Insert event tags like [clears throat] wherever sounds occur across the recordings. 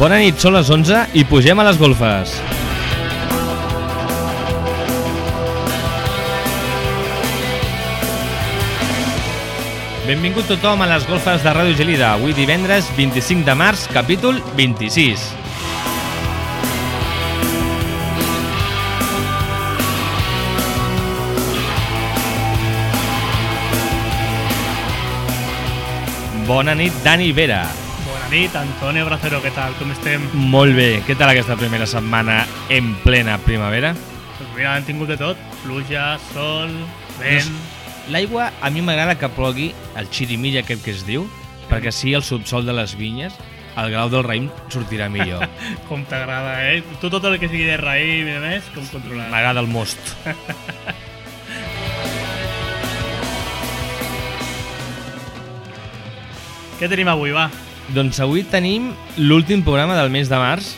Bona nit, són les 11 i pugem a les golfes. Benvingut tothom a les golfes de Ràdio Gelida. Avui divendres 25 de març, capítol 26. Bona nit, Dani Vera. Nit, Antonio Bracero, què tal? Com estem? Molt bé. Què tal aquesta primera setmana en plena primavera? Pues mira, hem tingut de tot. Pluja, sol, vent... L'aigua a mi m'agrada que plogui el xirimilla aquest que es diu, perquè així el subsol de les vinyes, el grau del raïm sortirà millor. [laughs] Com t'agrada, eh? Tu tot el que sigui de raïm i més, com controlar. M'agrada el most. [laughs] Què tenim avui, va? Doncs avui tenim l'últim programa del mes de març.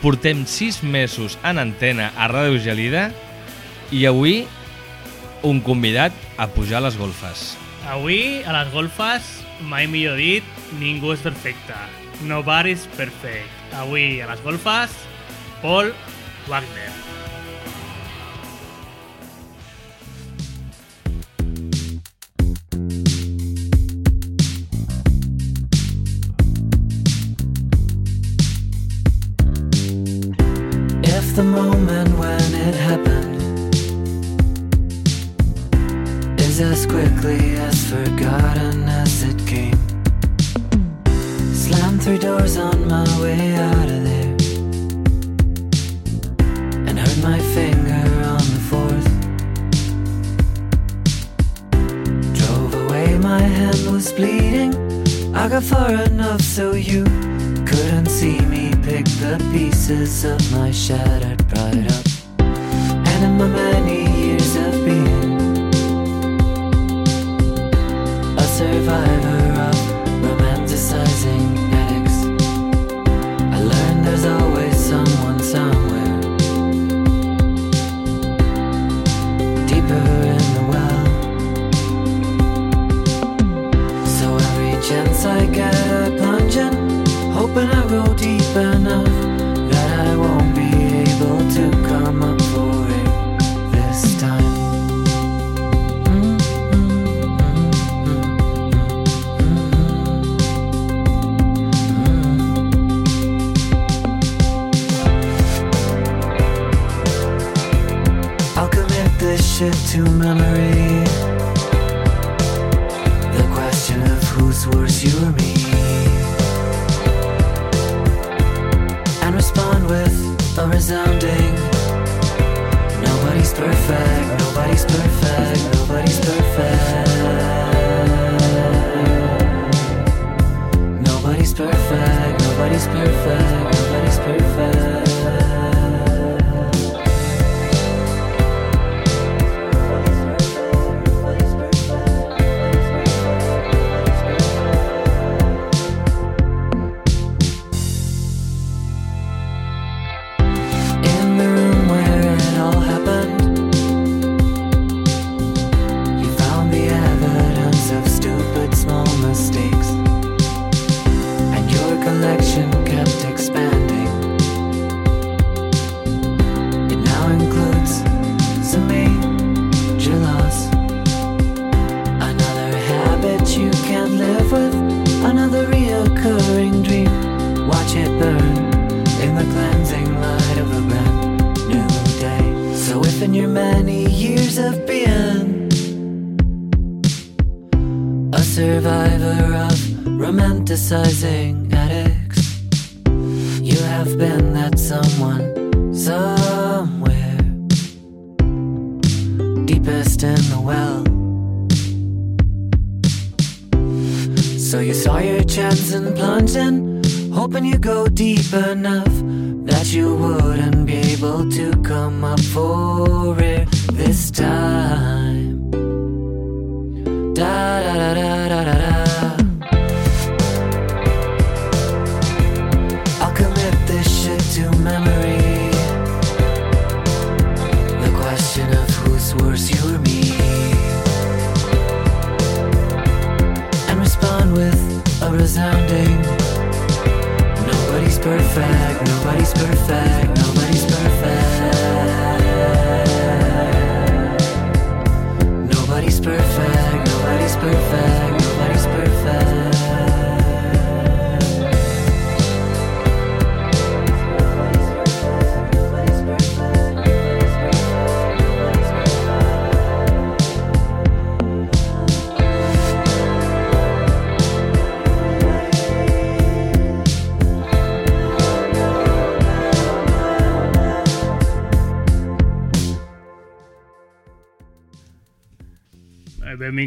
Portem sis mesos en antena a Ràdio Gelida i avui un convidat a pujar a les golfes. Avui, a les golfes, mai millor dit, ningú és perfecte. Nobody's perfect. Avui, a les golfes, Paul Wagner. Perfect, nobody's perfect, nobody's perfect.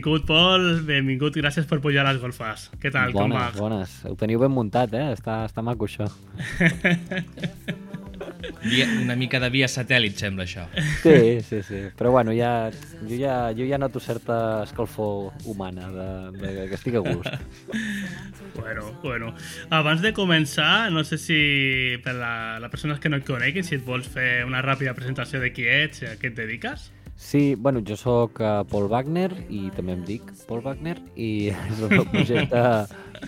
Benvingut, Pol. Benvingut, gràcies per pujar a les golfes. Què tal, com va? bones, bones. Ho teniu ben muntat, eh? Està, està maco, això. Via, una mica de via satèl·lit, sembla això. Sí, sí, sí. Però bueno, ja, jo, ja, jo ja noto certa escalfor humana, de, de, que estic a gust. [laughs] Bueno, bueno. Abans de començar, no sé si per la, la persones que no et coneguin, si et vols fer una ràpida presentació de qui ets i a què et dediques. Sí, bueno, jo sóc uh, Paul Wagner i també em dic Paul Wagner i [laughs] és el meu projecte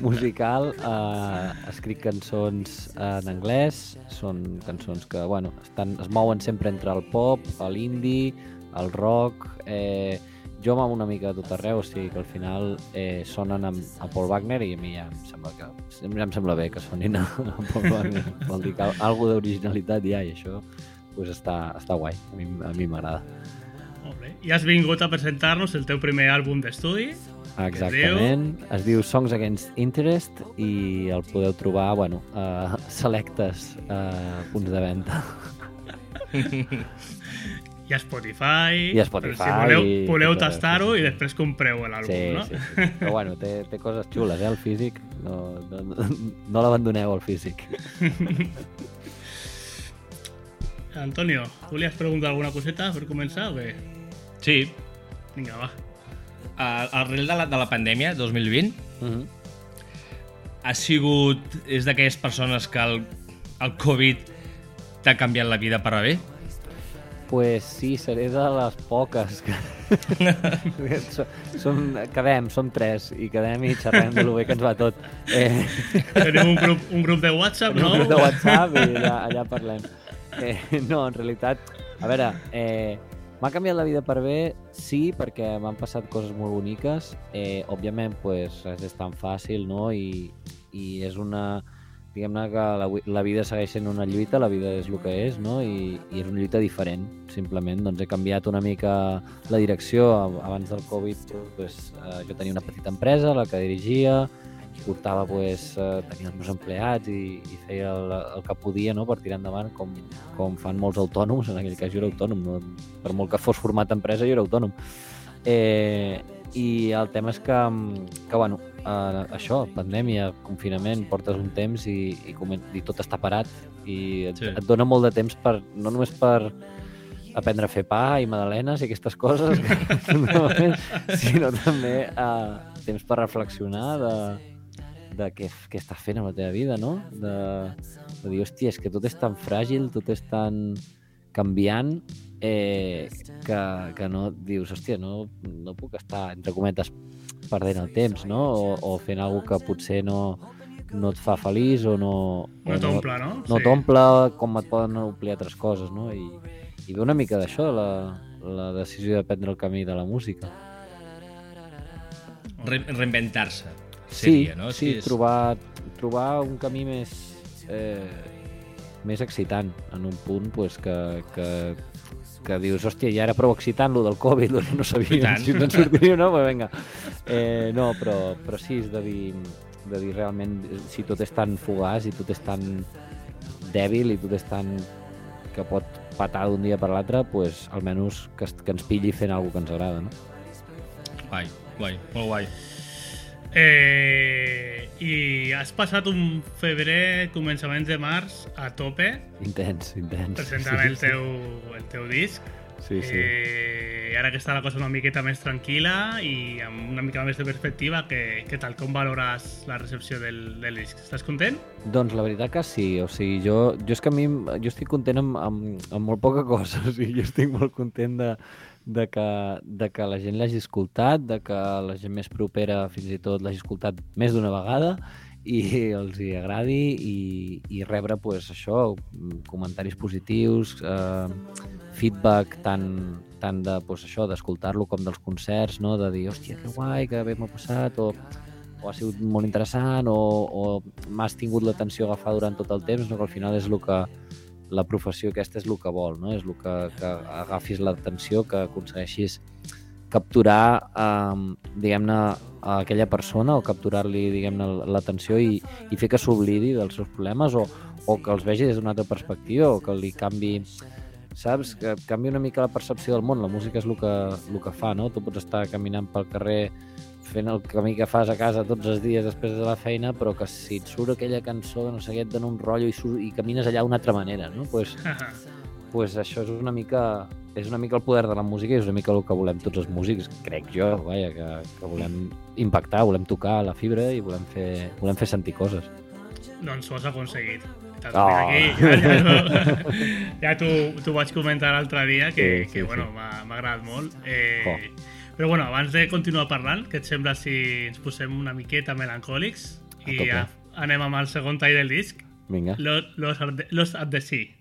musical. Uh, escric cançons en anglès, són cançons que bueno, estan, es mouen sempre entre el pop, l'indie, el rock... Eh, jo m'amo una mica de tot arreu, o sigui que al final eh, sonen amb, a Paul Wagner i a mi ja em sembla que ja em sembla bé que sonin a, a Paul Wagner. Vol dir que alguna d'originalitat hi ha i això pues està, està guai, a mi m'agrada. Bé. I has vingut a presentar-nos el teu primer àlbum d'estudi. Exactament, es diu Songs Against Interest i el podeu trobar, bueno, a selectes uh, punts de venda. [laughs] I a Spotify. I a Spotify, si voleu, i voleu això, tastar-ho sí, sí. i després compreu l'àlbum, Sí, no? sí, sí. Però bueno, té, té coses xules, eh, el físic. No, no, no, no l'abandoneu, el físic. [laughs] Antonio, volies preguntar alguna coseta per començar o què? Sí, Vinga, va. uh, arrel de la, de la pandèmia, 2020, Mm -hmm. ha sigut... És d'aquelles persones que el, el Covid t'ha canviat la vida per a bé? Pues sí, seré de les poques. Que... [laughs] [laughs] som, som, quedem, som tres, i quedem i xerrem de lo bé que ens va tot. Eh, Tenim un grup, un grup de WhatsApp, no? un grup de WhatsApp i allà, allà parlem. Eh, no, en realitat, a veure, eh, m'ha canviat la vida per bé, sí, perquè m'han passat coses molt boniques. Eh, òbviament, pues, res és tan fàcil, no? I, i és una... Diguem-ne que la, la vida segueix sent una lluita, la vida és el que és, no? I, i és una lluita diferent, simplement. Doncs he canviat una mica la direcció. Abans del Covid, pues, eh, jo tenia una petita empresa, la que dirigia, portava, pues, eh, tenia els meus empleats i, i feia el, el que podia no? per tirar endavant, com, com fan molts autònoms, en aquell cas jo era autònom, no? per molt que fos format empresa jo era autònom. Eh, I el tema és que, que bueno, eh, això, pandèmia, confinament, portes un temps i, i, i tot està parat i et, Sí. et dona molt de temps per, no només per aprendre a fer pa i magdalenes i aquestes coses, [laughs] sinó també eh, temps per reflexionar de, de què, què estàs fent amb la teva vida, no? De, de dir, hòstia, és que tot és tan fràgil, tot és tan canviant, eh, que, que no dius, hòstia, no, no puc estar, entre cometes, perdent el temps, no? O, o fent alguna que potser no, no et fa feliç o no... No t'omple, no? no Sí. t'omple com et poden omplir altres coses, no? I, i ve una mica d'això, la, la decisió de prendre el camí de la música. Re Reinventar-se, seria, no? Sí, és- trobar, trobar un camí més, eh, més excitant en un punt pues, que, que, que dius, hòstia, ja era prou excitant lo del Covid, que no tant. si ens en sortiríem o no, però vinga. Eh, no, però, però sí, és de dir, de dir realment, si tot és tan fugaç i tot és tan dèbil i tot és tan que pot patar d'un dia per l'altre, pues, almenys que, que ens pilli fent alguna que ens agrada, no? Guai, guai, molt guai. Eh, I has passat un febrer, començaments de març, a tope, Intens, intens. presentant el teu, el teu disc. Sí, sí. Eh, I ara que està la cosa una miqueta més tranquil·la i amb una mica més de perspectiva, que, que tal com valores la recepció del, del disc? Estàs content? Doncs la veritat que sí, o sigui, jo, jo és que a mi, jo estic content amb, amb, amb molt poca cosa, [laughs] o sigui, jo estic molt content de, de, que, de que la gent l'hagi escoltat, de que la gent més propera fins i tot l'hagi escoltat més d'una vegada i [laughs] els hi agradi i, i rebre pues, això, comentaris positius, eh, feedback tant, tant de pues, això d'escoltar-lo com dels concerts, no? de dir, hòstia, que guai, que bé m'ha passat, o, o ha sigut molt interessant, o, o m'has tingut l'atenció agafada durant tot el temps, no? que al final és el que la professió aquesta és el que vol, no? és el que, que agafis l'atenció, que aconsegueixis capturar, eh, diguem-ne, aquella persona o capturar-li, diguem-ne, l'atenció i, i fer que s'oblidi dels seus problemes o, o que els vegi des d'una altra perspectiva o que li canvi saps? Que canvi una mica la percepció del món. La música és el que, el que fa, no? Tu pots estar caminant pel carrer fent el camí que fas a casa tots els dies després de la feina, però que si et surt aquella cançó, no sé què, et dona un rotllo i, surt, i camines allà d'una altra manera, no? Pues, [laughs] pues això és una mica és una mica el poder de la música i és una mica el que volem tots els músics, crec jo, vaja, que, que volem impactar, volem tocar la fibra i volem fer, volem fer sentir coses. Doncs ho has aconseguit. Oh. aquí, ja, ja, no, [laughs] ja t'ho vaig comentar l'altre dia, que, Sí, sí, que bueno, sí. m'ha agradat molt. Eh, Oh. Però bueno, abans de continuar parlant, què et sembla si ens posem una miqueta melancòlics i ja anem amb el segon tall del disc, Vinga. Los, los, at the- los at the Sea.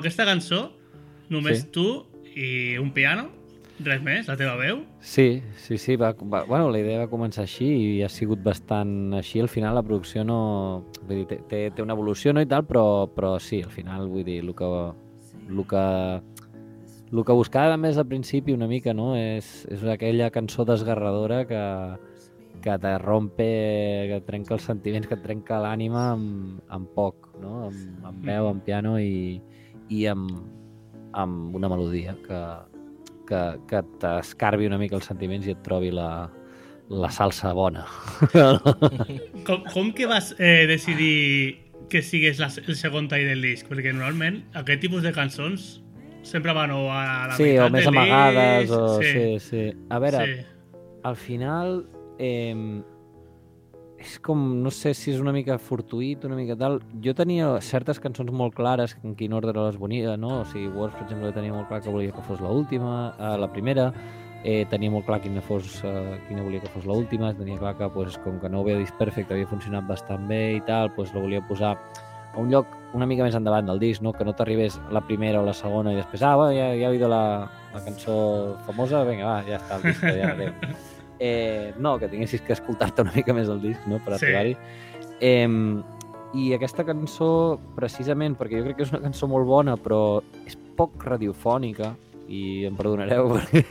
Amb, aquesta cançó, només Sí. tu i un piano, res més, la teva veu. Sí, sí, sí. Va, va, bueno, la idea va començar així i ha sigut bastant així. Al final la producció no... Vull dir, té, té, té una evolució no, i tal, però, però sí, al final, vull dir, el que, el que, el que buscava més al principi una mica, no? És, és aquella cançó desgarradora que, que te rompe, que et trenca els sentiments, que et trenca l'ànima amb, amb poc, no? Amb, amb veu, amb piano i, i amb, amb una melodia que, que, que t'escarbi una mica els sentiments i et trobi la, la salsa bona. [laughs] Com, com que vas eh, decidir que sigués la, el segon tall del disc? Perquè normalment aquest tipus de cançons sempre van o a la sí, meitat o més amagades, disc, o... Sí, Sí, sí. A veure, sí. al final... Eh, és com, no sé si és una mica fortuït, una mica tal. Jo tenia certes cançons molt clares en quin ordre les volia, no? O sigui, Wars, per exemple, tenia molt clar que volia que fos l'última, eh, la primera, eh, tenia molt clar quina, fos, eh, quina volia que fos l'última, tenia clar que, pues, com que no havia disc perfecte, havia funcionat bastant bé i tal, pues, la volia posar a un lloc una mica més endavant del disc, no? que no t'arribés la primera o la segona i després, ah, va, ja, ja he oído la, la cançó famosa, vinga, va, ja està, el disc, ja adéu. [laughs] Eh, no, que tinguessis que escoltar-te una mica més el disc, no?, per Sí. arribar-hi. Eh, I aquesta cançó, precisament, perquè jo crec que és una cançó molt bona, però és poc radiofònica, i em perdonareu, [laughs] perquè,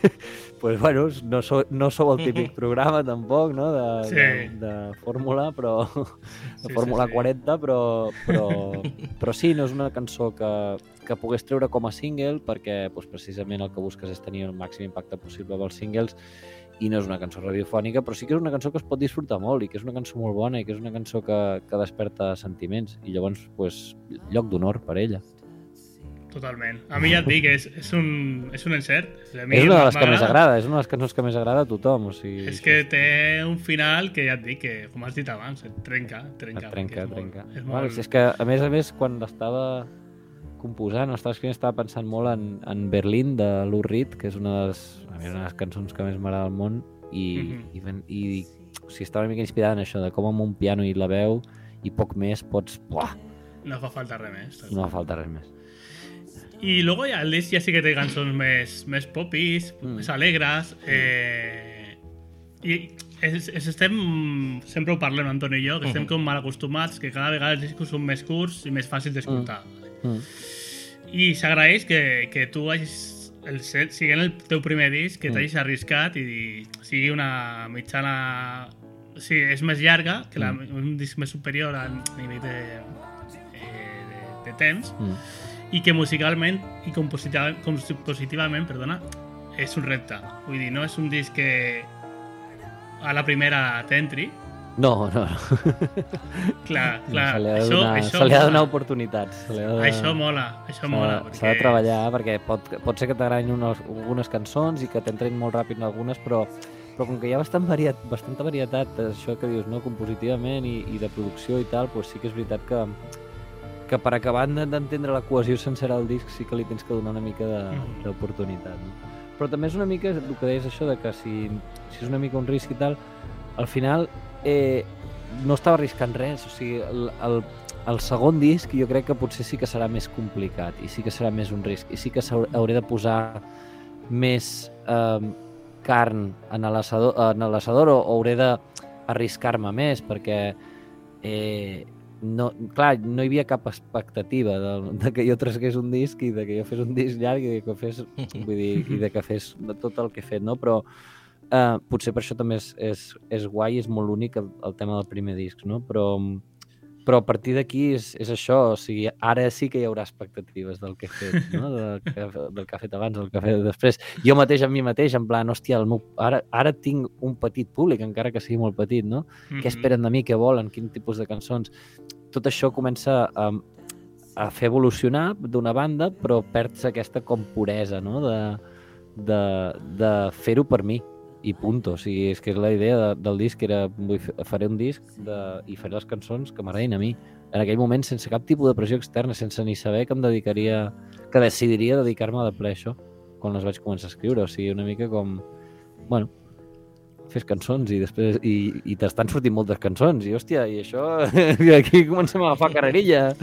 pues, bueno, no sou, no sou el típic [laughs] programa, tampoc, no?, de, Sí. de, de fórmula, però... de Sí, Fórmula sí, sí. 40, però, però, però sí, no és una cançó que, que pogués treure com a single perquè doncs, precisament el que busques és tenir el màxim impacte possible amb els singles i no és una cançó radiofònica, però sí que és una cançó que es pot disfrutar molt i que és una cançó molt bona i que és una cançó que, que desperta sentiments i llavors pues, lloc d'honor per ella. Totalment. A mi ja et dic, és, és, un, és un encert. A mi és una de les que més agrada, és una de les cançons que més agrada a tothom. O sigui, És que té un final que ja et dic, que com has dit abans, et trenca, trenca. Et trenca, trenca. És molt, és molt... si és que, a més a més, quan l'estava composant, estava escrivint, estava pensant molt en, en Berlín, de Lou Reed, que és una de les, a mi, una de les cançons que més m'agrada al món, i, Mhm. i, ben- i, o sigui, estava una mica inspirada en això, de com amb un piano i la veu i poc més pots... Buah, No fa falta res més. no fa falta res més. I luego ja el disc ja sí que té cançons més, més popis, Mm. més alegres. Eh, I es, es estem, sempre ho parlem, Antoni i jo, que estem Mhm. com mal acostumats, que cada vegada els discos són més curts i més fàcils d'escoltar. Mm. I s'agraeix que, que tu hagis, el set, siguent el teu primer disc, que Mm. t'hagis arriscat i sigui una mitjana... Sí, és més llarga, que la, Mm. un disc més superior a nivell de, eh, de, de temps, Mm. i que musicalment i compositiva, compositivament perdona, és un repte. Vull dir, no és un disc que a la primera t'entri. No, no. Clar, [laughs] no clar, se li ha de això, donar, això, se li ha de donar oportunitats. Se li ha de... això mola, això S'ha mola. S'ha de treballar perquè pot, pot ser que t'agradin unes- algunes cançons i que t'entrin molt ràpid en algunes, però, però com que hi ha bastant variat, bastanta varietat, això que dius, no, compositivament i, i de producció i tal, doncs sí que és veritat que, que per acabar de- d'entendre la cohesió sencera del disc sí que li tens que donar una mica de- Mhm. d'oportunitat. No? Però també és una mica el que deies això de que si, si és una mica un risc i tal, al final eh, no estava arriscant res, o sigui, el, el, el segon disc jo crec que potser sí que serà més complicat i sí que serà més un risc i sí que hauré de posar més eh, carn en l'assador o, hauré d'arriscar-me més perquè eh, no, clar, no hi havia cap expectativa de, de que jo trasgués un disc i de que jo fes un disc llarg i de que fes, vull dir, i de que fes tot el que he fet, no? Però eh, potser per això també és, és, és guai, és molt únic el, el tema del primer disc, no? Però, però a partir d'aquí és, és això, o sigui, ara sí que hi haurà expectatives del que he fet, no? del, que, del que ha fet abans, del que ha fet després. Jo mateix amb mi mateix, en plan, hòstia, el meu, ara, ara tinc un petit públic, encara que sigui molt petit, no? Mhm. què esperen de mi, què volen, quin tipus de cançons. Tot això comença a, a fer evolucionar d'una banda, però perds aquesta com puresa, no? de, de, de fer-ho per mi i punto. O sigui, és que és la idea de, del disc era vull fer, faré un disc de, i faré les cançons que m'agradin a mi. En aquell moment, sense cap tipus de pressió externa, sense ni saber que em dedicaria, que decidiria dedicar-me de ple a això, quan les vaig començar a escriure. O sigui, una mica com... Bueno, fes cançons i després i, i t'estan sortint moltes cançons i hòstia, i això [laughs] aquí comencem a agafar carrerilla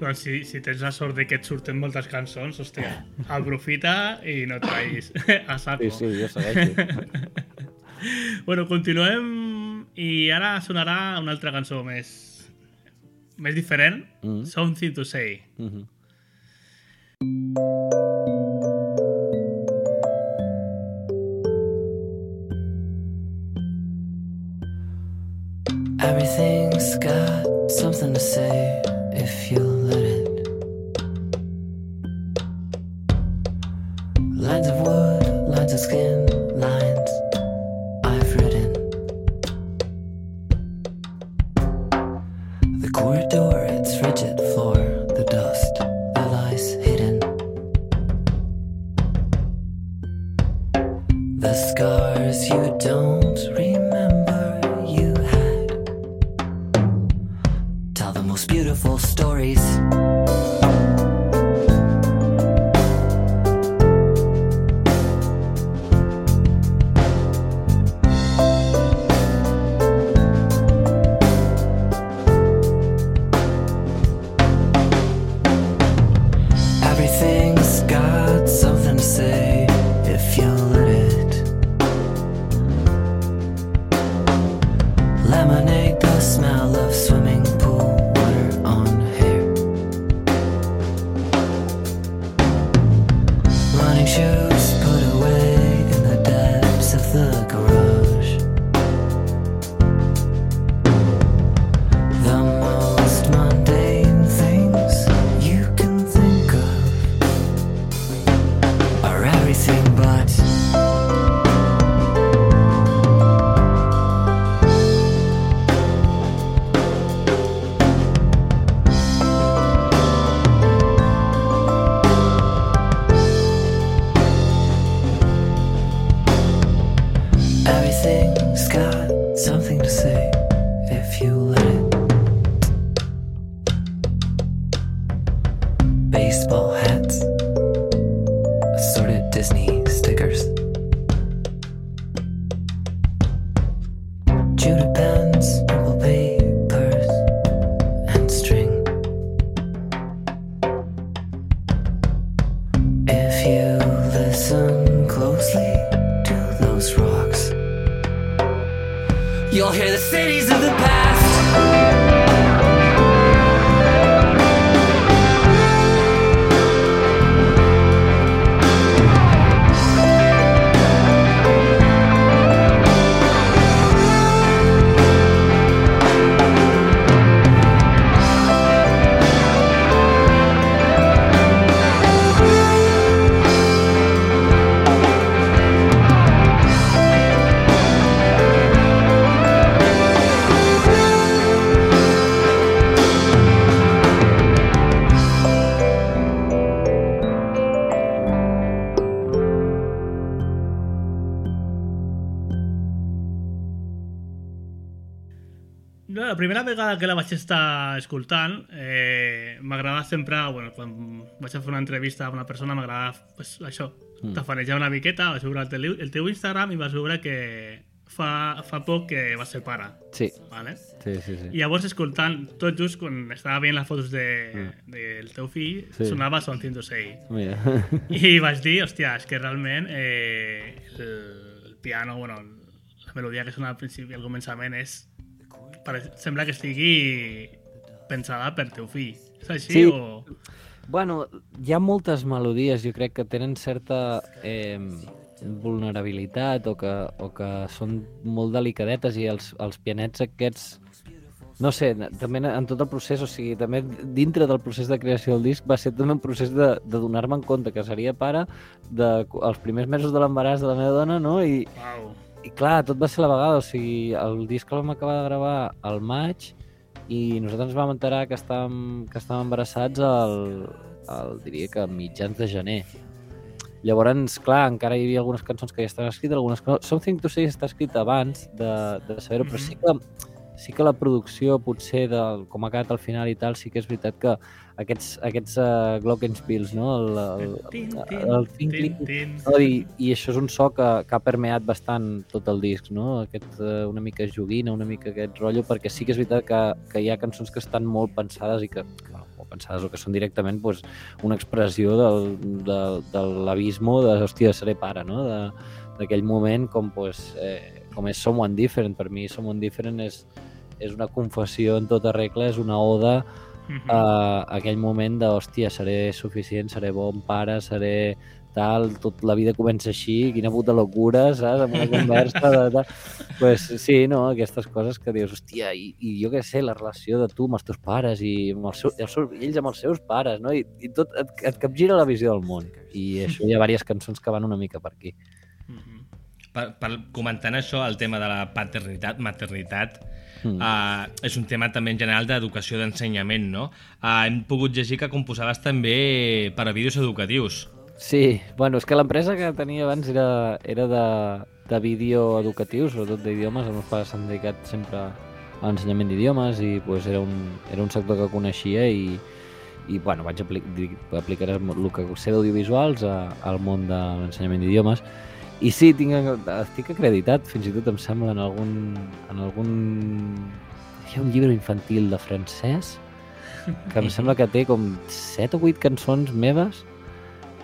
Doncs si, si tens la sort de que et surten moltes cançons, hòstia, aprofita i no traïs [laughs] a saco. sí, sí, jo segueixo [laughs] Bueno, continuem i ara sonarà una altra cançó més més diferent, Mhm. Something to Say. mm -hmm. Everything's got something to say if you let it. Lines of wood, la primera vegada que la vaig estar escoltant, eh, m'agrada sempre, bueno, quan vaig a fer una entrevista a una persona, m'agrada pues, això, mm. tafanejar una miqueta, vaig veure el teu, el teu Instagram i vas veure que fa, fa poc que vas ser pare, Sí, vale? sí, sí. sí. I llavors escoltant, tot just quan estava veient les fotos de, Mm. del teu fill, Sí. sonava to Say. Mira. [laughs] I vaig dir, hòstia, és que realment eh, el, el piano, bueno, la melodia que sona al principi, al començament, és... Pare, sembla que estigui pensada per teu fill. És així Sí. o...? Bueno, hi ha moltes melodies, jo crec que tenen certa eh, vulnerabilitat o que, o que són molt delicadetes i els, els pianets aquests no sé, també en tot el procés, o sigui, també dintre del procés de creació del disc va ser també un procés de, de donar-me en compte que seria pare de, els primers mesos de l'embaràs de la meva dona, no? I, Uau. I clar, tot va ser a la vegada, o sigui, el disc el vam acabar de gravar al maig i nosaltres ens vam enterar que estàvem, que estàvem embarassats al, al, diria que a mitjans de gener. Llavors, clar, encara hi havia algunes cançons que ja estaven escrites, algunes que no. Something to Say està escrit abans de, de saber-ho, però Mhm. sí que sí que la producció potser del, com ha quedat al final i tal, sí que és veritat que aquests, aquests uh, glockenspiels, no? El, el, el, el, tin, tin, tin, tin. no? I, I això és un so que, que ha permeat bastant tot el disc, no? Aquest, uh, una mica joguina, una mica aquest rotllo, perquè sí que és veritat que, que hi ha cançons que estan molt pensades i que, que molt pensades o que són directament pues, una expressió del, de, de l'abismo de, hòstia, seré pare, no? De, d'aquell moment com, pues, eh, com és Someone Different. Per mi Someone Different és, és una confessió en tota regla, és una oda Mhm. a aquell moment de, hòstia, seré suficient, seré bon pare, seré tal, tot la vida comença així, quina puta locura, saps? Amb una conversa de tal. [laughs] pues, sí, no, aquestes coses que dius, hòstia, i, i jo què sé, la relació de tu amb els teus pares i amb els seus, els seus, i ells amb els seus pares, no? I, i tot et, et capgira la visió del món. I això hi ha diverses cançons que van una mica per aquí. Per, per, comentant això, el tema de la paternitat, maternitat, Mm. uh, és un tema també en general d'educació d'ensenyament, no? Uh, hem pogut llegir que composaves també per a vídeos educatius. Sí, bueno, és que l'empresa que tenia abans era, era de, de vídeo educatiu, sobretot d'idiomes. Els meus pares s'han dedicat sempre a l'ensenyament d'idiomes i pues, era, un, era un sector que coneixia i, i bueno, vaig apli aplicar el que sé d'audiovisuals al món de l'ensenyament d'idiomes. I sí, tinc, estic acreditat, fins i tot em sembla, en algun... En algun... Hi ha un llibre infantil de francès que em sembla que té com 7 o 8 cançons meves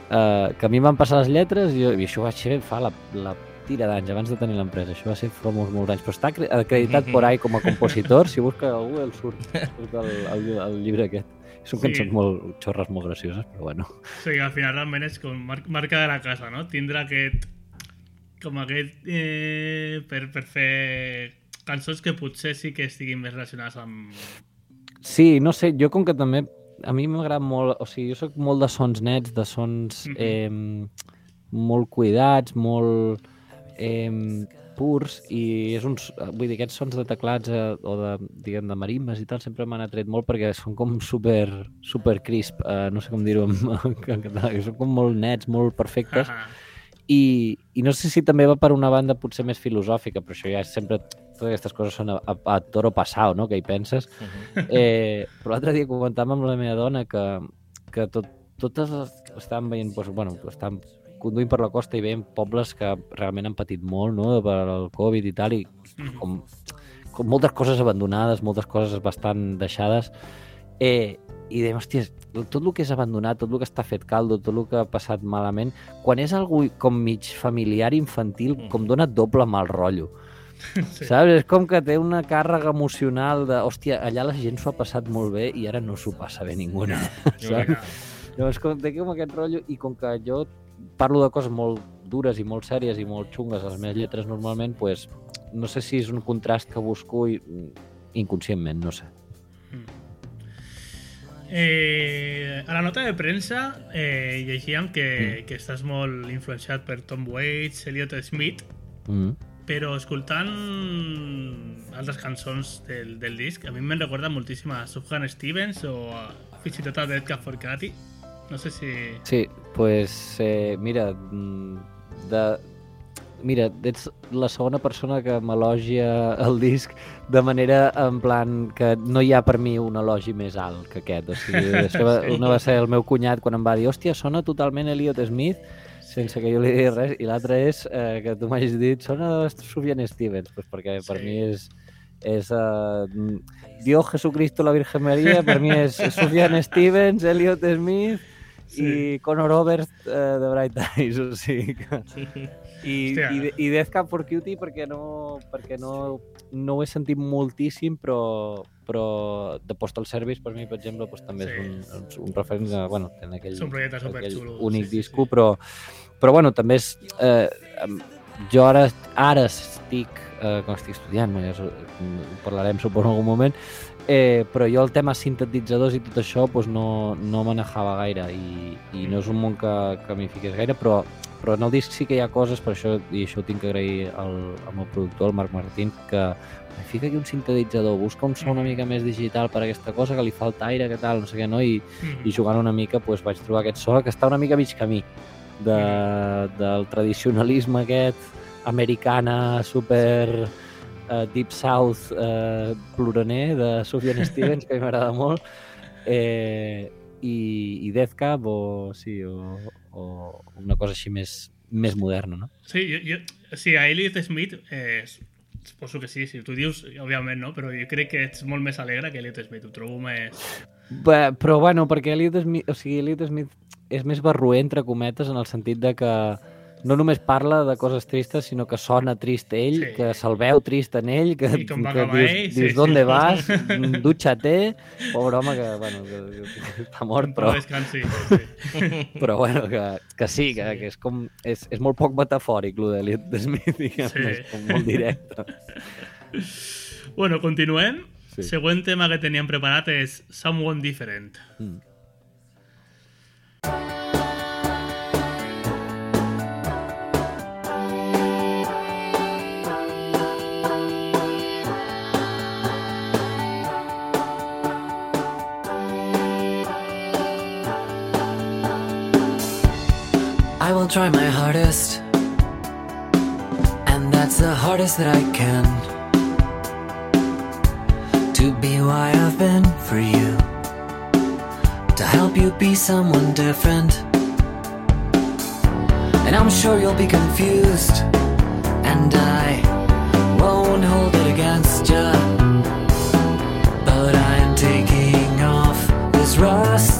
eh, que a mi em van passar les lletres i, jo, i això vaig fer fa la, la tira d'anys abans de tenir l'empresa. Això va ser fa molts, molts anys. Però està acre- acreditat [laughs] por ahí com a compositor. Si busca a Google surt, surt el, el, el llibre aquest. Són Sí. cançons molt xorres molt gracioses, però bueno. Sigui, al final realment és com mar marca de la casa, no? Tindre aquest... Com aquest... Eh, per, per fer cançons que potser sí que estiguin més relacionades amb... Sí, no sé, jo com que també a mi m'agrada molt, o sigui, jo sóc molt de sons nets, de sons Mhm. eh, molt cuidats, molt eh, purs i és uns, vull dir, aquests sons de teclats eh, o de, diguem, de marimbes i tal sempre m'han atret molt perquè són com super, super crisp, eh, no sé com dir-ho en, [laughs] en català, que són com molt nets, molt perfectes Ah, i, i no sé si també va per una banda potser més filosòfica, però això ja és sempre totes aquestes coses són a, a, a toro passau, no?, que hi penses. Eh, però l'altre dia comentàvem amb la meva dona que, que tot, totes les, estàvem veient, doncs, bueno, estàvem conduint per la costa i veiem pobles que realment han patit molt, no?, per el Covid i tal, i Mhm. com, com moltes coses abandonades, moltes coses bastant deixades, eh, i dèiem, hòstia, tot el que és abandonat, tot el que està fet caldo, tot el que ha passat malament, quan és algú com mig familiar infantil, Mm. com dona doble mal rotllo. [laughs] Sí. Saps? És com que té una càrrega emocional de, hòstia, allà la gent s'ho ha passat molt bé i ara no s'ho passa bé ningú. No. Saps? Llavors, com, té com aquest rotllo, i com que jo parlo de coses molt dures i molt sèries i molt xungues a les meves lletres normalment, pues, no sé si és un contrast que busco i, inconscientment, no sé. Eh, a la nota de premsa eh, llegíem Mm. que, que estàs molt influenciat per Tom Waits, Elliot Smith, Mm. però escoltant altres cançons del, del disc, a mi me'n recorda moltíssim a Sufjan Stevens o a, fins i tot a Dead Cat for Cathy. No sé si... Sí, pues, eh, mira, mm, de, mira, ets la segona persona que m'elogia el disc de manera en plan que no hi ha per mi un elogi més alt que aquest. O sigui, [laughs] això va, Sí. una va ser el meu cunyat quan em va dir hòstia, sona totalment Elliot Smith sense que jo li digui res, i l'altre és eh, que tu m'hagis dit, sona Sufjan Stevens, pues perquè per Sí. mi és, és uh, Dios, Jesucristo, la Virgen María, per mi és Sufjan Stevens, Elliot Smith Sí. i Conor Oberst uh, de Bright Eyes, [laughs] o sigui que... I, Hòstia. i, i Death Cab for Cutie perquè no, perquè no, no ho he sentit moltíssim, però, però de Postal Service per mi, per exemple, doncs, també Sí. és un, un, un referent que, bueno, té aquell, És un projecte aquell únic sí, sí, disco, sí. però, però bueno, també és... Eh, jo ara, ara estic, eh, com estic estudiant, ja parlarem suposo en algun moment, eh, però jo el tema sintetitzadors i tot això doncs no, no manejava gaire i, i no és un món que, que m'hi fiqués gaire, però, però en el disc sí que hi ha coses, per això, i això ho tinc que agrair al, al meu productor, el Marc Martín, que "Ai, fica aquí un sintetitzador, busca un so una mica més digital per a aquesta cosa, que li falta aire, que tal, no sé què, no? I, Mhm. i jugant una mica doncs, vaig trobar aquest so que està una mica a mig camí de, del tradicionalisme aquest americana super uh, Deep South uh, ploraner de Sufjan [laughs] Stevens, que a mi m'agrada molt, eh, i, i Death Cab o, sí, o, o una cosa així més, més moderna, no? Sí, jo, jo, sí, a Elliot Smith, eh, suposo que sí, si tu dius, òbviament no, però jo crec que ets molt més alegre que Elliot Smith, ho trobo més... Bé, però bueno, perquè Elliot Smith, o sigui, Elliot Smith és més barruer, entre cometes, en el sentit de que no només parla de coses tristes, sinó que sona trist ell, Sí. sí. que se'l veu trist en ell, que, va que dius, ell, sí, dius sí. ¿dónde vas? [laughs] Dutxa-te, pobre home que, bueno, que, que està mort, però, descansi. Sí. [laughs] però bueno, que, que sí, que, que és com, és, és molt poc metafòric, lo d'Eliot Smith, diguem, Sí. és com molt directe. [laughs] Bueno, continuem. Sí. Següent tema que teníem preparat és Someone Different. Mm. Try my hardest, and that's the hardest that I can. To be who I have been for you, to help you be someone different. And I'm sure you'll be confused, and I won't hold it against you. But I am taking off this rusty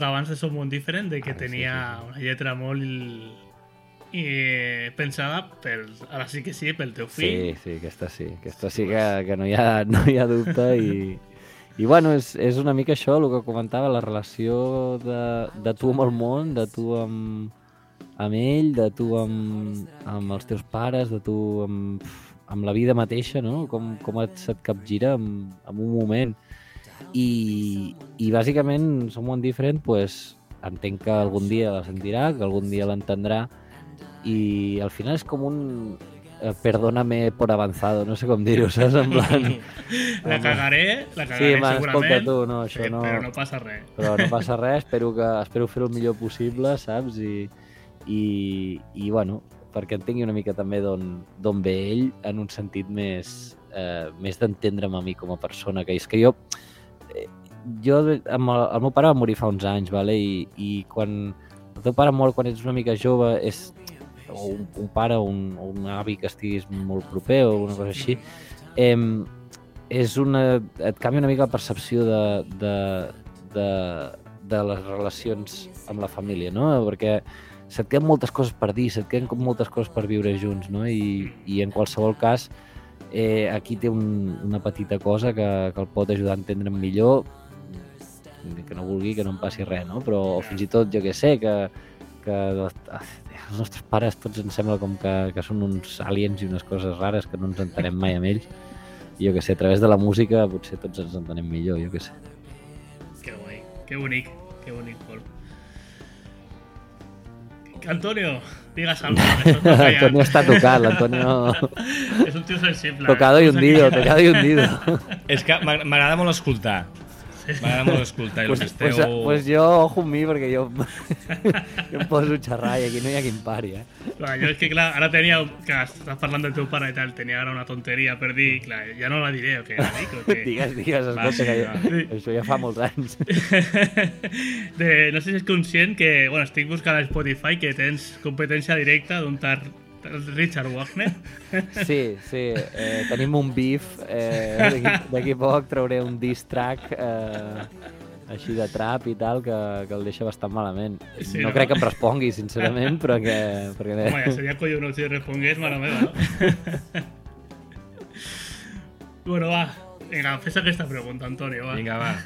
parlat abans de Som un Different, de que Ah, sí, tenia sí, sí. una lletra molt i, pensada per, ara sí que sí, pel teu fill. Sí, sí, aquesta sí. Aquesta sí que, que no, hi ha, [laughs] no hi ha dubte i, i bueno, és, és una mica això, el que comentava, la relació de, de tu amb el món, de tu amb, amb ell, de tu amb, amb els teus pares, de tu amb, amb la vida mateixa, no? Com, com et, se't capgira en, en un moment. I, i bàsicament, Someone Different, pues, entenc que algun dia la sentirà, que algun dia l'entendrà, i al final és com un eh, perdóname por avanzado, no sé com dir-ho, saps? En plan, [laughs] La cagaré, la sí, cagaré escolta segurament, tu, no, això eh, no... però no passa res. però no passa res, espero, que, espero fer-ho el millor possible, saps? I, i, i bueno, perquè entengui una mica també d'on d'on ve ell en un sentit més, eh, més d'entendre'm a mi com a persona, que és que jo jo, amb el, el meu pare va morir fa uns anys, vale? I, i quan el teu pare mor quan ets una mica jove és un, un pare o un, un avi que estiguis molt proper o una cosa així, eh, és una, et canvia una mica la percepció de, de, de, de les relacions amb la família, no? Perquè se't queden moltes coses per dir, se't queden moltes coses per viure junts, no? I, i en qualsevol cas, eh, aquí té un, una petita cosa que, que el pot ajudar a entendre'm millor, que no vulgui que no em passi res, no? Però o fins i tot, jo que sé, que, que els nostres pares tots ens sembla com que, que són uns aliens i unes coses rares que no ens entenem mai amb ells. I jo que sé, a través de la música potser tots ens entenem millor, jo que sé. Que guai, que bonic, que bonic, Pol. Antonio, digues [laughs] algo. Antonio està tocat, l'Antonio... És [laughs] un tio sensible. Tocado y eh? hundido, tocado y hundido. [laughs] És que m'ag- m'agrada molt escoltar. M'agrada molt escoltar. I el pues, esteu... pues, pues jo, ojo amb mi, perquè jo, [laughs] jo em poso a xerrar i aquí no hi ha qui em pari, eh? Clar, jo és que, clar, ara tenia... Que estàs parlant del teu pare i tal, tenia ara una tonteria per dir, clar, ja no la diré, o què la dic, o [laughs] què? Digues, digues, Va, escolta, que va. jo, això ja fa molts anys. [laughs] de, no sé si és conscient que, bueno, estic buscant a Spotify que tens competència directa d'un tar Richard Wagner. [laughs] Sí, sí, eh, tenim un beef, eh, d'aquí- poc trauré un diss track eh, així de trap i tal, que, que el deixa bastant malament. Sí, no, no? crec que em respongui, sincerament, però que... Perquè... Home, ja seria collonut si respongués, mare meva, no? [laughs] bueno, va. Vinga, fes aquesta pregunta, Antonio, va. Vinga, va. [laughs]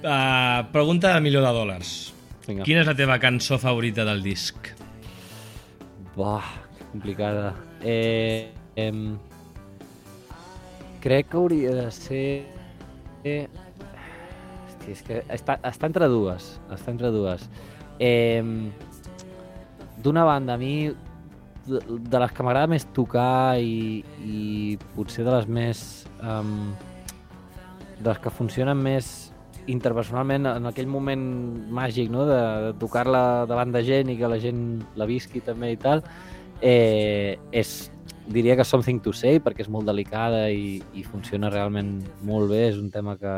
Uh, pregunta del milió de dòlars. Vinga. Quina és la teva cançó favorita del disc? Buah, que complicada. Eh, em, crec que hauria de ser... Eh, hòstia, és que està, està entre dues. Està entre dues. Eh, D'una banda, a mi, de, de les que m'agrada més tocar i, i potser de les més... Um, de les que funcionen més interpersonalment en aquell moment màgic no? de, de tocar-la davant de gent i que la gent la visqui també i tal eh, és, diria que Something to Say perquè és molt delicada i, i funciona realment molt bé, és un tema que,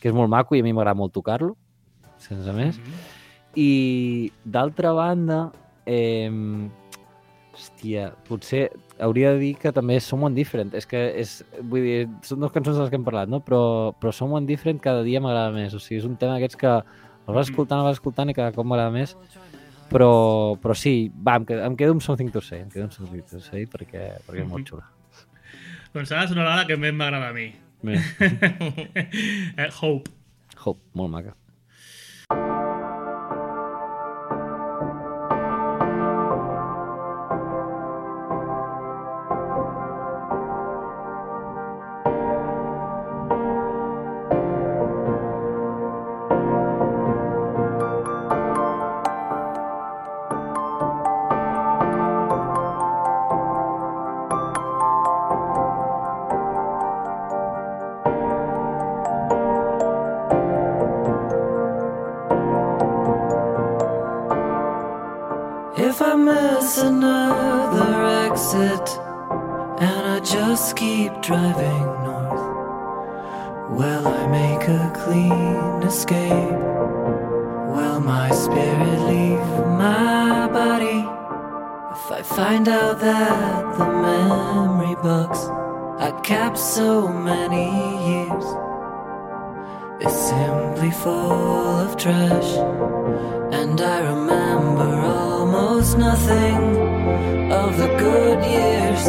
que és molt maco i a mi m'agrada molt tocar-lo sense més. I d'altra banda eh, hòstia, potser hauria de dir que també és Someone Different. És que és, vull dir, són dues cançons de les que hem parlat no? però, però Someone Different cada dia m'agrada més. O sigui, és un tema d'aquests que el vas escoltant, el vas escoltant i cada cop m'agrada més. Però, però sí, va, em quedo, em quedo amb Something to Say em quedo amb Something to Say perquè, perquè és molt xula. Doncs ara sonarà la que més m'agrada a mi. [laughs] Eh, Hope. Hope, molt maca And I remember almost nothing of the good years,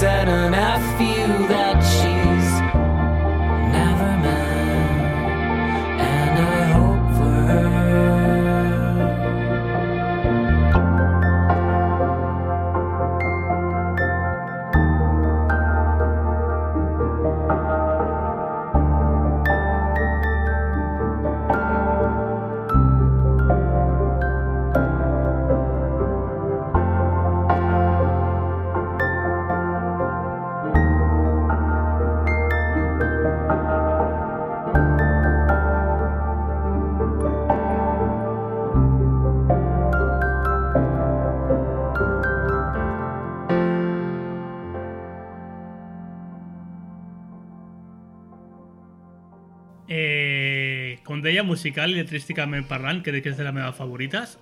set an F musical i letrísticament parlant, crec que és de les meves favorites.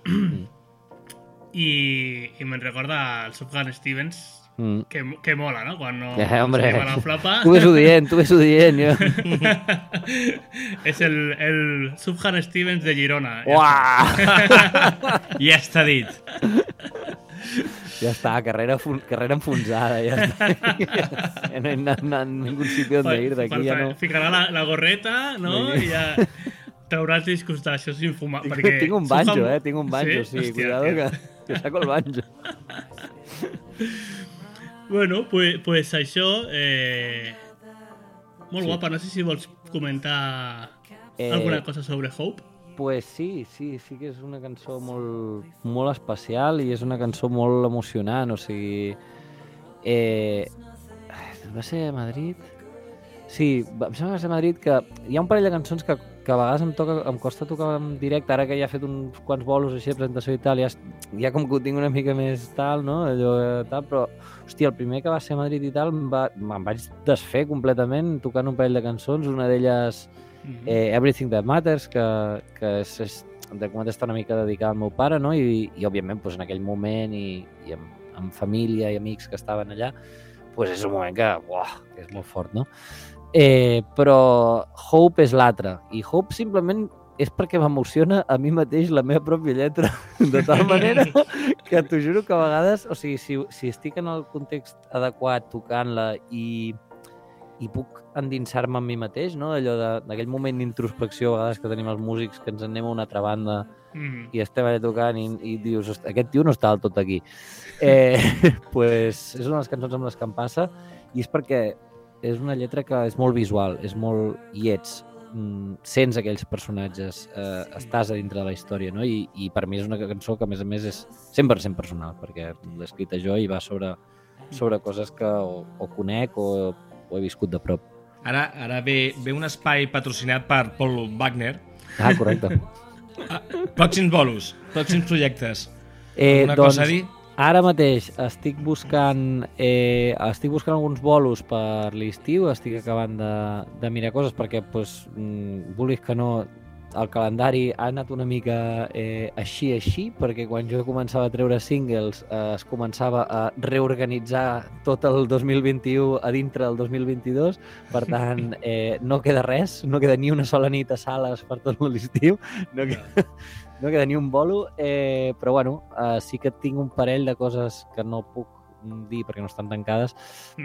I, i me'n recorda el Sufjan Stevens, Mm. que, que mola, no? Quan no Eh, hombre, se la flapa. tu ves-ho dient, tu ves-ho dient. Jo. [laughs] és el, el Sufjan Stevens de Girona. Uah! [laughs] Ja està dit. Ja està, carrera, carrera enfonsada. Ja està. [laughs] Ja no, no, no, ningún sitio donde ir d'aquí, ja no. Ficarà la, la gorreta, no? I ja traurà els discos d'això sin fumar. Tinc, perquè tinc un banjo, eh? Tinc un banjo, sí. Hòstia, Cuidado que, que saco el banjo. [laughs] Bueno, pues, pues això... Eh... Molt Sí. guapa, no sé si vols comentar Eh, alguna cosa sobre Hope. Pues sí, sí, sí que és una cançó molt, molt especial i és una cançó molt emocionant, o sigui... Eh, va ser a Madrid? Sí, em sembla que va ser a Madrid que hi ha un parell de cançons que, que a vegades em, toca, em costa tocar en directe, ara que ja he fet uns quants bolos així de presentació i tal, ja, ja com que ho tinc una mica més tal, no? Allò, eh, tal, però, hòstia, el primer que va ser a Madrid i tal, em, va, me'n vaig desfer completament tocant un parell de cançons, una d'elles Mhm. eh, Everything That Matters, que, que és, és de com està una mica dedicada al meu pare, no? I, i òbviament, doncs, en aquell moment i, i amb, amb família i amics que estaven allà, doncs és un moment que, uah, que és molt fort, no? Eh, però Hope és l'altre, i Hope simplement és perquè m'emociona a mi mateix la meva pròpia lletra, [laughs] de tal manera que t'ho juro que a vegades, o sigui, si, si estic en el context adequat tocant-la i, i puc endinsar-me en mi mateix, no? allò d'aquell moment d'introspecció a vegades que tenim els músics que ens en anem a una altra banda Mhm. i estem allà tocant i, i dius, "Hosti, aquest tio no està del tot aquí. Eh, [laughs] pues, és una de les cançons amb les que em passa i és perquè és una lletra que és molt visual, és molt... i ets, mm, sents aquells personatges, eh, estàs a dintre de la història, no? I, I per mi és una cançó que, a més a més, és 100% personal, perquè l'he escrita jo i va sobre, sobre coses que o, o conec o, o he viscut de prop. Ara, ara ve, ve un espai patrocinat per Paul Wagner. Ah, correcte. [laughs] Pròxims bolos, pròxims projectes. Eh, Alguna doncs, cosa a dir? Ara mateix estic buscant eh, estic buscant alguns bolos per l'estiu, estic acabant de, de mirar coses perquè, pues, mm, vulguis que no, el calendari ha anat una mica eh, així, així, perquè quan jo començava a treure singles eh, es començava a reorganitzar tot el 2021 a dintre del 2022, per tant, [laughs] eh, no queda res, no queda ni una sola nit a sales per tot l'estiu, no, queda, no queda ni un bolo, eh, però bueno, eh, sí que tinc un parell de coses que no puc dir perquè no estan tancades,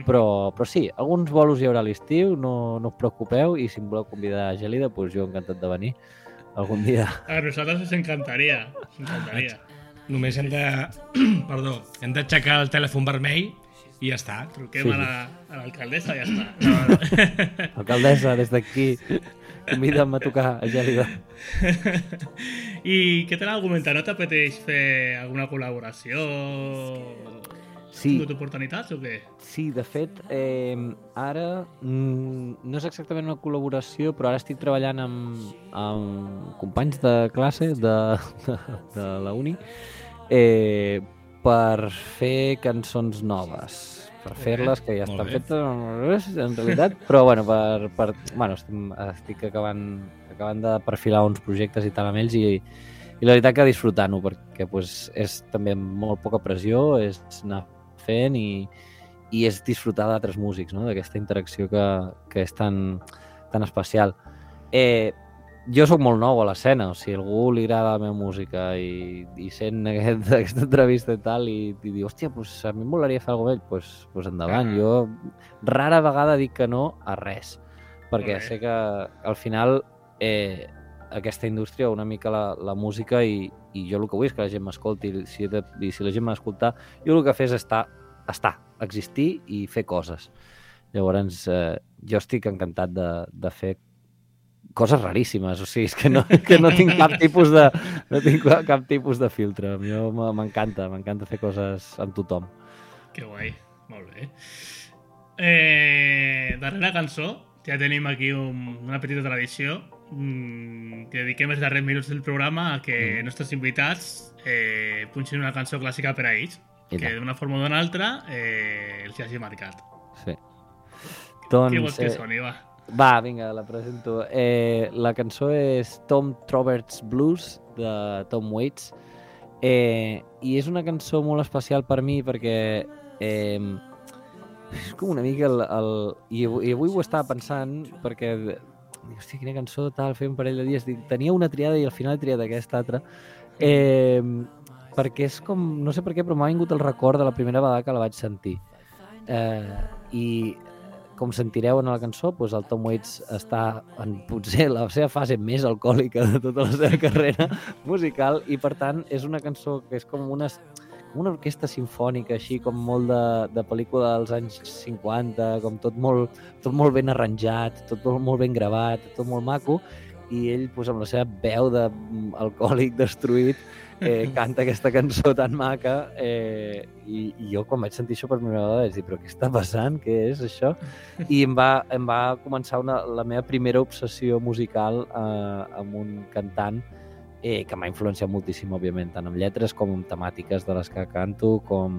però, però sí, alguns bolos hi haurà a l'estiu, no, no us preocupeu, i si em voleu convidar a Gelida, doncs jo encantat de venir algun dia. [laughs] A nosaltres ens encantaria. Ens encantaria. Només hem de... [clears throat] Perdó, hem d'aixecar el telèfon vermell i ja està. Truquem Sí, a sí. la- a l'alcaldessa i ja està. No, [laughs] no. Alcaldessa, des d'aquí, convida'm a tocar a Gelida. [laughs] I què tal argumentar? No t'apeteix fer alguna col·laboració? Has Sí, tingut oportunitats o què? Sí, de fet, eh, ara mm, no és exactament una col·laboració, però ara estic treballant amb, amb companys de classe de, de, de la uni eh, per fer cançons noves, per fer-les, que ja estan fetes en realitat, però bueno, per, per, bueno estic, estic acabant, acabant de perfilar uns projectes i tal amb ells i, i la veritat que disfrutant-ho perquè pues, és també molt poca pressió, és anar fent i, i és disfrutar d'altres músics, no? d'aquesta interacció que, que és tan, tan especial. Eh, jo sóc molt nou a l'escena, o sigui, algú li agrada la meva música i, i sent aquest, [laughs] aquesta entrevista i tal i, i diu, hòstia, pues, a mi em molaria fer alguna cosa amb ell, pues, pues endavant. Ah. Jo rara vegada dic que no a res, perquè bé. sé que al final eh, aquesta indústria, una mica la, la música i, i jo el que vull és que la gent m'escolti i si, de, i si la gent m'ha d'escoltar, jo el que fes és estar, estar, existir i fer coses. Llavors, eh, jo estic encantat de, de fer coses raríssimes, o sigui, és que no, [laughs] que no tinc cap tipus de, no tinc cap tipus de filtre. A mi m- m'encanta, m'encanta fer coses amb tothom. Que guai, molt bé. Eh, darrera cançó, ja tenim aquí un, una petita tradició mm, que dediquem els darrers minuts del programa a que Mm. nostres invitats eh, punxin una cançó clàssica per a ells, I que d'una forma o d'una altra eh, els hagi marcat. Sí. Què vols que eh, soni, va? Va, vinga, la presento. Eh, la cançó és Tom Roberts Blues, de Tom Waits, eh, i és una cançó molt especial per mi perquè eh, és com una mica el... el i, avui, I avui ho estava pensant perquè hòstia, quina cançó tal, fer un parell de dies. Dic, tenia una triada i al final he triat aquesta altra. Eh, perquè és com, no sé per què, però m'ha vingut el record de la primera vegada que la vaig sentir. Eh, I com sentireu en la cançó, doncs el Tom Waits està en potser la seva fase més alcohòlica de tota la seva carrera musical i per tant és una cançó que és com una, com una orquestra sinfònica així com molt de, de pel·lícula dels anys 50, com tot molt, tot molt ben arranjat, tot molt, ben gravat, tot molt maco i ell doncs, amb la seva veu d'alcohòlic destruït eh, canta aquesta cançó tan maca eh, i, i jo quan vaig sentir això per primera vegada vaig dir però què està passant? Què és això? I em va, em va començar una, la meva primera obsessió musical eh, amb un cantant eh, que m'ha influenciat moltíssim, òbviament, tant amb lletres com amb temàtiques de les que canto, com,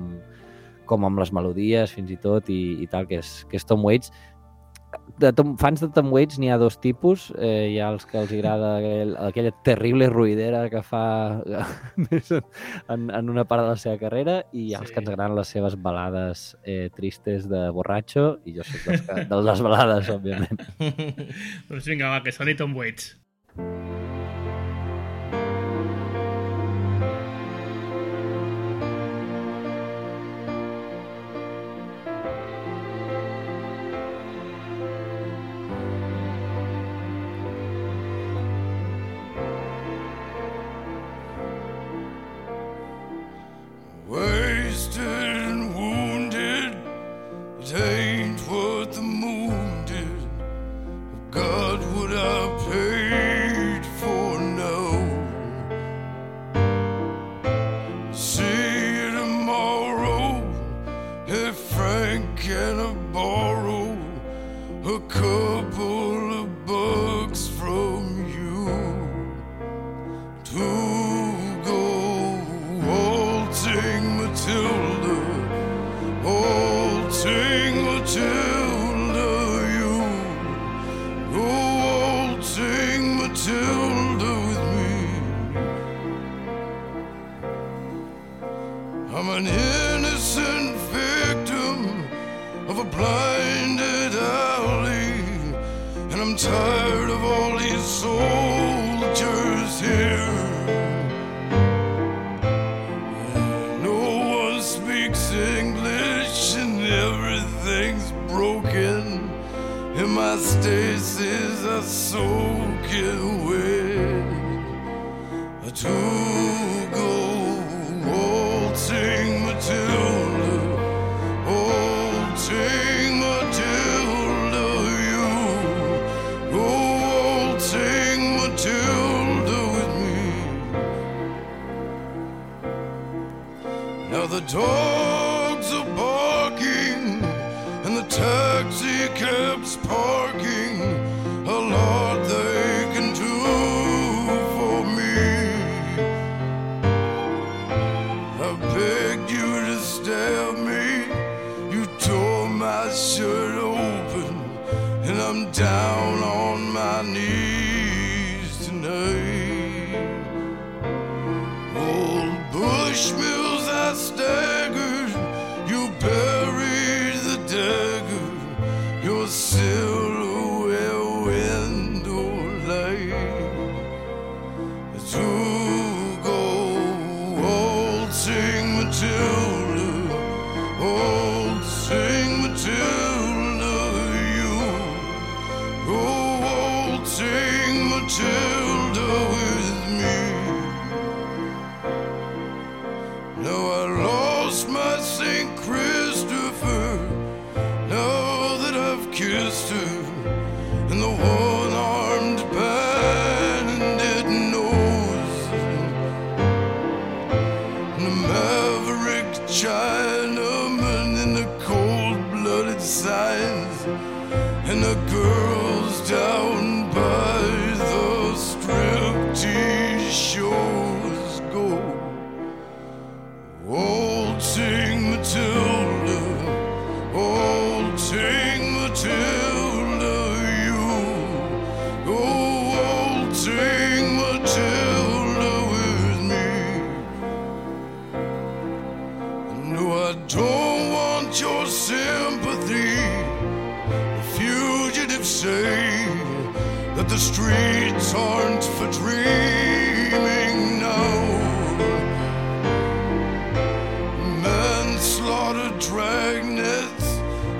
com amb les melodies, fins i tot, i, i tal, que és, que és Tom Waits. De Tom, fans de Tom Waits n'hi ha dos tipus. Eh, hi ha els que els agrada aquell, aquella terrible ruïdera que fa [laughs] en, en una part de la seva carrera i hi ha els Sí. que ens agraden les seves balades eh, tristes de borratxo i jo soc dels que, de les balades, òbviament. [laughs] Doncs vinga, va, que soni Tom Waits. Wasted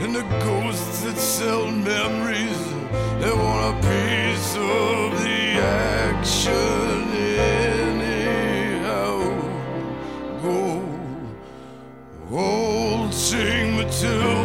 and the ghosts that sell memories. They want a piece of the action anyhow. Go, old Matilda.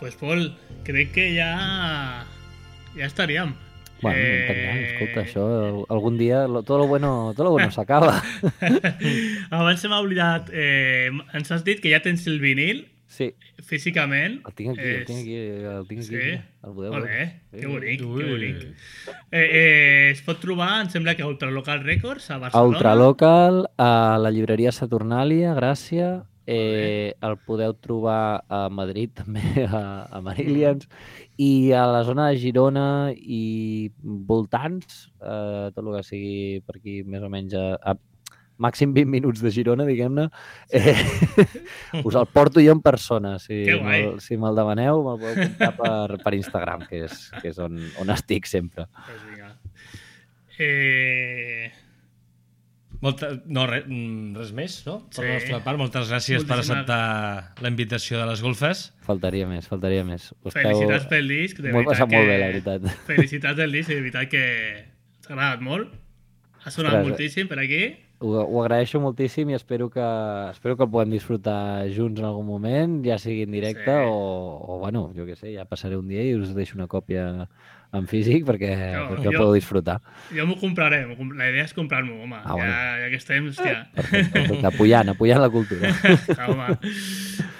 Pues Paul, crec que ja... Ja estaríem. Bueno, Eh, eh... escolta, això algun dia, todo lo bueno, todo lo bueno s'acaba. [laughs] Abans se m'ha oblidat, eh, ens has dit que ja tens el vinil, Sí, físicament. el tinc aquí, el És- tinc aquí, el tinc aquí. Sí? El podeu veure. que bonic, Ui. que bonic. Eh, eh, es pot trobar, em sembla que a Ultralocal Records, a Barcelona. Ultralocal, a la llibreria Saturnàlia, Gràcia, eh, el podeu trobar a Madrid [laughs] també, a, a Marillions, i a la zona de Girona i voltants, eh, tot el que sigui per aquí més o menys a, a màxim 20 minuts de Girona, diguem-ne, eh, [laughs] us el porto jo en persona. Si, me'l- si me'l demaneu, me'l podeu comprar per, per Instagram, que és, que és on, on estic sempre. Pues vinga. Eh, Molta... No, res, mm, res més, no? Per Sí. la nostra part, moltes gràcies per Moltíssimes- acceptar la invitació de les golfes. Faltaria més, faltaria més. Us felicitats pel disc, de M'ho he veritat passat que... molt bé, la veritat. [laughs] Felicitats del disc, de veritat que t'ha agradat molt. Ha sonat Ostres, moltíssim per aquí. Ho, ho agraeixo moltíssim i espero que, espero que el puguem disfrutar junts en algun moment, ja sigui en directe Sí. o, o, bueno, jo què sé, ja passaré un dia i us deixo una còpia en físic perquè, No, perquè jo- ho podeu disfrutar. Jo m'ho compraré, la idea és comprar-m'ho, home. Ah, ja, bueno. ja que estem, hòstia. Perfecte, [laughs] apujant, apujant la cultura. Ah, home.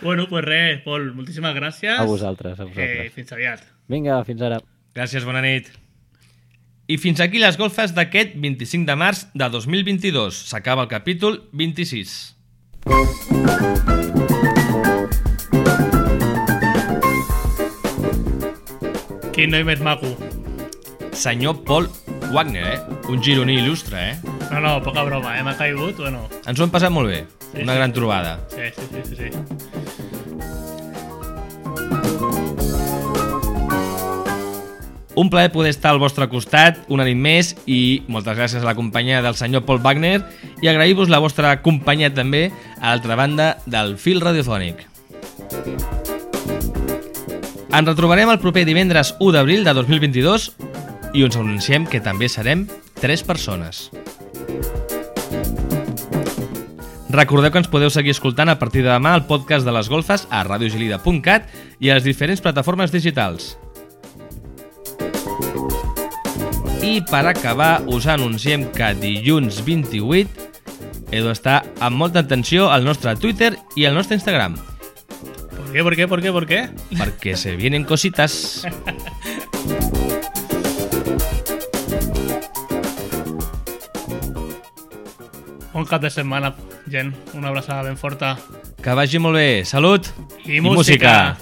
bueno, pues res, Pol, moltíssimes gràcies. A vosaltres, a Eh, vosaltres. fins aviat. Vinga, fins ara. Gràcies, bona nit. I fins aquí les golfes d'aquest 25 de març de 2022. S'acaba el capítol 26. Quin noi més maco. Senyor Paul Wagner, eh? Un gironí il·lustre, eh? No, no, poca broma, eh? M'ha caigut, bueno. Ens ho hem passat molt bé. Sí, Una sí. gran trobada. Sí, sí, sí, sí. sí. Un plaer poder estar al vostre costat una nit més i moltes gràcies a la companyia del senyor Paul Wagner i agrair-vos la vostra companyia també a l'altra banda del fil radiofònic. Ens retrobarem el proper divendres 1 d'abril de 2022 i us anunciem que també serem 3 persones. Recordeu que ens podeu seguir escoltant a partir de demà el podcast de les golfes a radiogelida.cat i a les diferents plataformes digitals. I per acabar, us anunciem que dilluns 28 heu d'estar amb molta atenció al nostre Twitter i al nostre Instagram, ¿Por qué, por qué, por qué, por qué? perquè se vienen cositas. Bon cap de setmana, gent. Una abraçada ben forta. Que vagi molt bé. Salut I música.